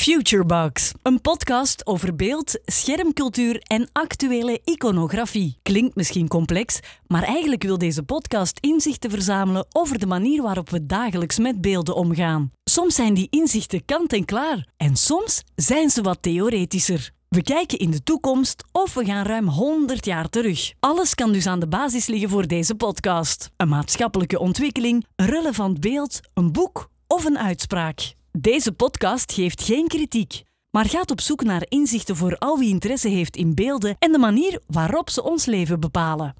Futurebox, een podcast over beeld, schermcultuur en actuele iconografie. Klinkt misschien complex, maar eigenlijk wil deze podcast inzichten verzamelen over de manier waarop we dagelijks met beelden omgaan. Soms zijn die inzichten kant en klaar en soms zijn ze wat theoretischer. We kijken in de toekomst of we gaan ruim 100 jaar terug. Alles kan dus aan de basis liggen voor deze podcast. Een maatschappelijke ontwikkeling, een relevant beeld, een boek of een uitspraak. Deze podcast geeft geen kritiek, maar gaat op zoek naar inzichten voor al wie interesse heeft in beelden en de manier waarop ze ons leven bepalen.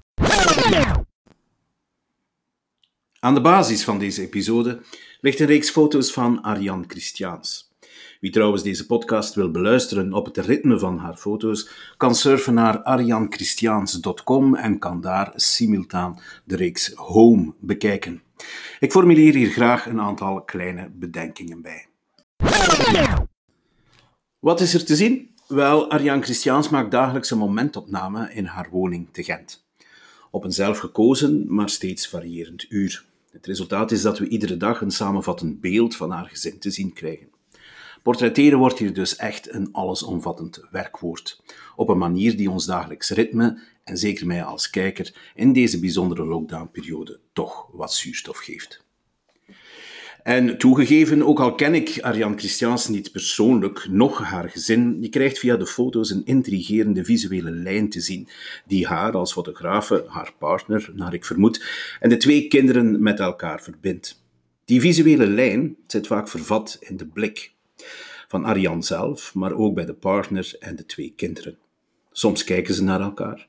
Aan de basis van deze episode ligt een reeks foto's van Ariane Christiaans. Wie trouwens deze podcast wil beluisteren op het ritme van haar foto's, kan surfen naar arianchristiaans.com en kan daar simultaan de reeks Home bekijken. Ik formuleer hier graag een aantal kleine bedenkingen bij. Wat is er te zien? Wel, Ariane Christiaans maakt dagelijks een momentopname in haar woning te Gent. Op een zelfgekozen, maar steeds variërend uur. Het resultaat is dat we iedere dag een samenvattend beeld van haar gezin te zien krijgen. Portretteren wordt hier dus echt een allesomvattend werkwoord. Op een manier die ons dagelijks ritme, en zeker mij als kijker, in deze bijzondere lockdownperiode toch wat zuurstof geeft. En toegegeven, ook al ken ik Ariane Christiaans niet persoonlijk, nog haar gezin, je krijgt via de foto's een intrigerende visuele lijn te zien, die haar als fotografe, haar partner, naar ik vermoed, en de twee kinderen met elkaar verbindt. Die visuele lijn zit vaak vervat in de blik van Ariane zelf, maar ook bij de partner en de twee kinderen. Soms kijken ze naar elkaar,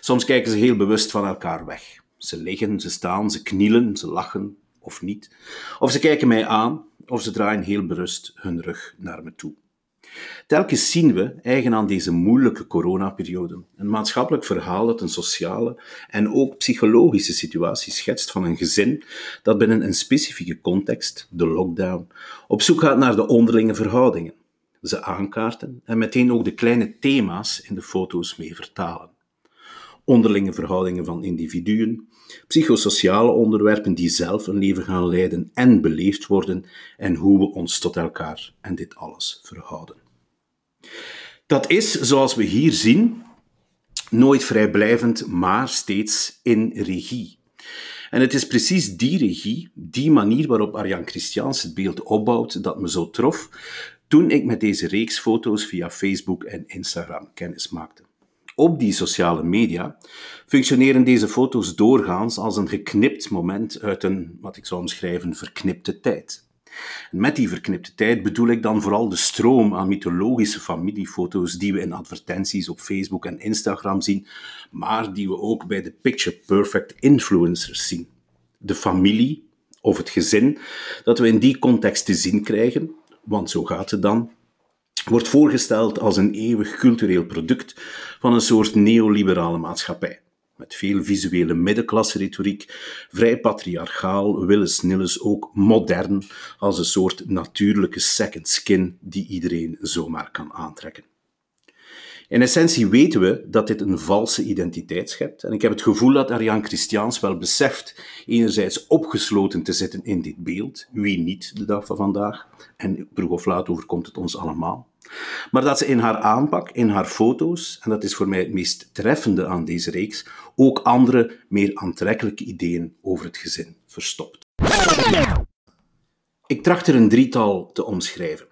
soms kijken ze heel bewust van elkaar weg. Ze liggen, ze staan, ze knielen, ze lachen of niet. Of ze kijken mij aan, of ze draaien heel berust hun rug naar me toe. Telkens zien we, eigen aan deze moeilijke coronaperiode, een maatschappelijk verhaal dat een sociale en ook psychologische situatie schetst van een gezin dat binnen een specifieke context, de lockdown, op zoek gaat naar de onderlinge verhoudingen, ze aankaarten en meteen ook de kleine thema's in de foto's mee vertalen. Onderlinge verhoudingen van individuen, psychosociale onderwerpen die zelf een leven gaan leiden en beleefd worden en hoe we ons tot elkaar en dit alles verhouden. Dat is, zoals we hier zien, nooit vrijblijvend, maar steeds in regie. En het is precies die regie, die manier waarop Arjan Christiaans het beeld opbouwt, dat me zo trof toen ik met deze reeks foto's via Facebook en Instagram kennis maakte. Op die sociale media functioneren deze foto's doorgaans als een geknipt moment uit een, wat ik zou omschrijven, verknipte tijd. En met die verknipte tijd bedoel ik dan vooral de stroom aan mythologische familiefoto's die we in advertenties op Facebook en Instagram zien, maar die we ook bij de picture perfect influencers zien. De familie of het gezin dat we in die context te zien krijgen, want zo gaat het dan, wordt voorgesteld als een eeuwig cultureel product van een soort neoliberale maatschappij. Met veel visuele middenklasse-retoriek, vrij patriarchaal, willens nillens ook modern, als een soort natuurlijke second skin die iedereen zomaar kan aantrekken. In essentie weten we dat dit een valse identiteit schept. En ik heb het gevoel dat Ariane Christiaans wel beseft enerzijds opgesloten te zitten in dit beeld, wie niet de dag van vandaag, en vroeg of laat overkomt het ons allemaal. Maar dat ze in haar aanpak, in haar foto's, en dat is voor mij het meest treffende aan deze reeks, ook andere, meer aantrekkelijke ideeën over het gezin verstopt. Ik tracht er een drietal te omschrijven.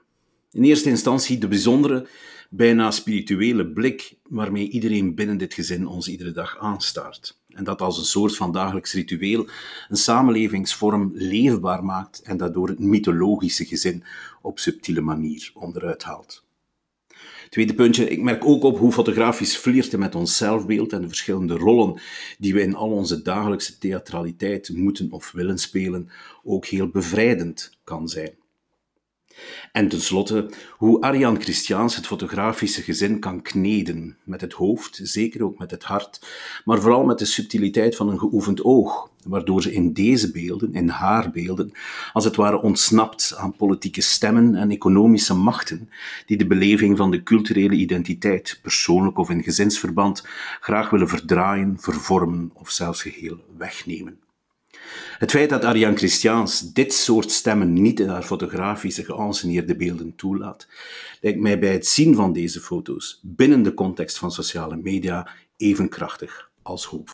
In eerste instantie de bijzondere, bijna spirituele blik waarmee iedereen binnen dit gezin ons iedere dag aanstaart. En dat als een soort van dagelijks ritueel een samenlevingsvorm leefbaar maakt en daardoor het mythologische gezin op subtiele manier onderuit haalt. Tweede puntje, ik merk ook op hoe fotografisch flirten met ons zelfbeeld en de verschillende rollen die we in al onze dagelijkse theatraliteit moeten of willen spelen ook heel bevrijdend kan zijn. En tenslotte, hoe Ariane Christiaans het fotografische gezin kan kneden, met het hoofd, zeker ook met het hart, maar vooral met de subtiliteit van een geoefend oog, waardoor ze in deze beelden, in haar beelden, als het ware ontsnapt aan politieke stemmen en economische machten, die de beleving van de culturele identiteit, persoonlijk of in gezinsverband, graag willen verdraaien, vervormen of zelfs geheel wegnemen. Het feit dat Ariane Christiaans dit soort stemmen niet in haar fotografische geanceneerde beelden toelaat, lijkt mij bij het zien van deze foto's binnen de context van sociale media even krachtig als hoop.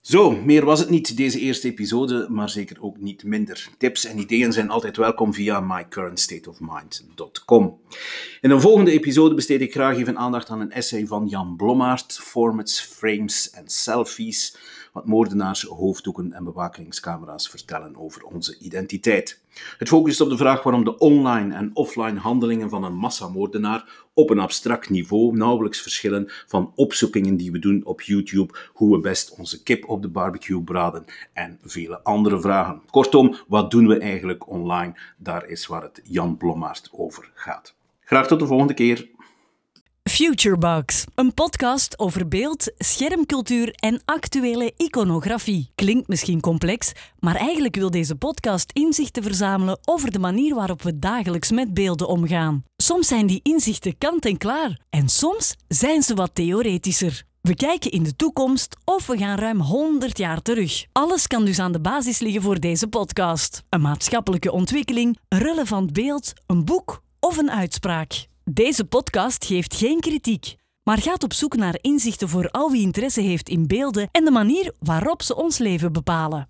Zo, meer was het niet deze eerste episode, maar zeker ook niet minder. Tips en ideeën zijn altijd welkom via mycurrentstateofmind.com. In een volgende episode besteed ik graag even aandacht aan een essay van Jan Blommaert, Formats, Frames en Selfies wat moordenaars, hoofddoeken en bewakingscamera's vertellen over onze identiteit. Het focust op de vraag waarom de online en offline handelingen van een massamoordenaar op een abstract niveau nauwelijks verschillen van opzoekingen die we doen op YouTube, hoe we best onze kip op de barbecue braden en vele andere vragen. Kortom, wat doen we eigenlijk online? Daar is waar het Jan Blommaert over gaat. Graag tot de volgende keer. Futurebox, een podcast over beeld, schermcultuur en actuele iconografie. Klinkt misschien complex, maar eigenlijk wil deze podcast inzichten verzamelen over de manier waarop we dagelijks met beelden omgaan. Soms zijn die inzichten kant en klaar en soms zijn ze wat theoretischer. We kijken in de toekomst of we gaan ruim 100 jaar terug. Alles kan dus aan de basis liggen voor deze podcast. Een maatschappelijke ontwikkeling, een relevant beeld, een boek of een uitspraak. Deze podcast geeft geen kritiek, maar gaat op zoek naar inzichten voor al wie interesse heeft in beelden en de manier waarop ze ons leven bepalen.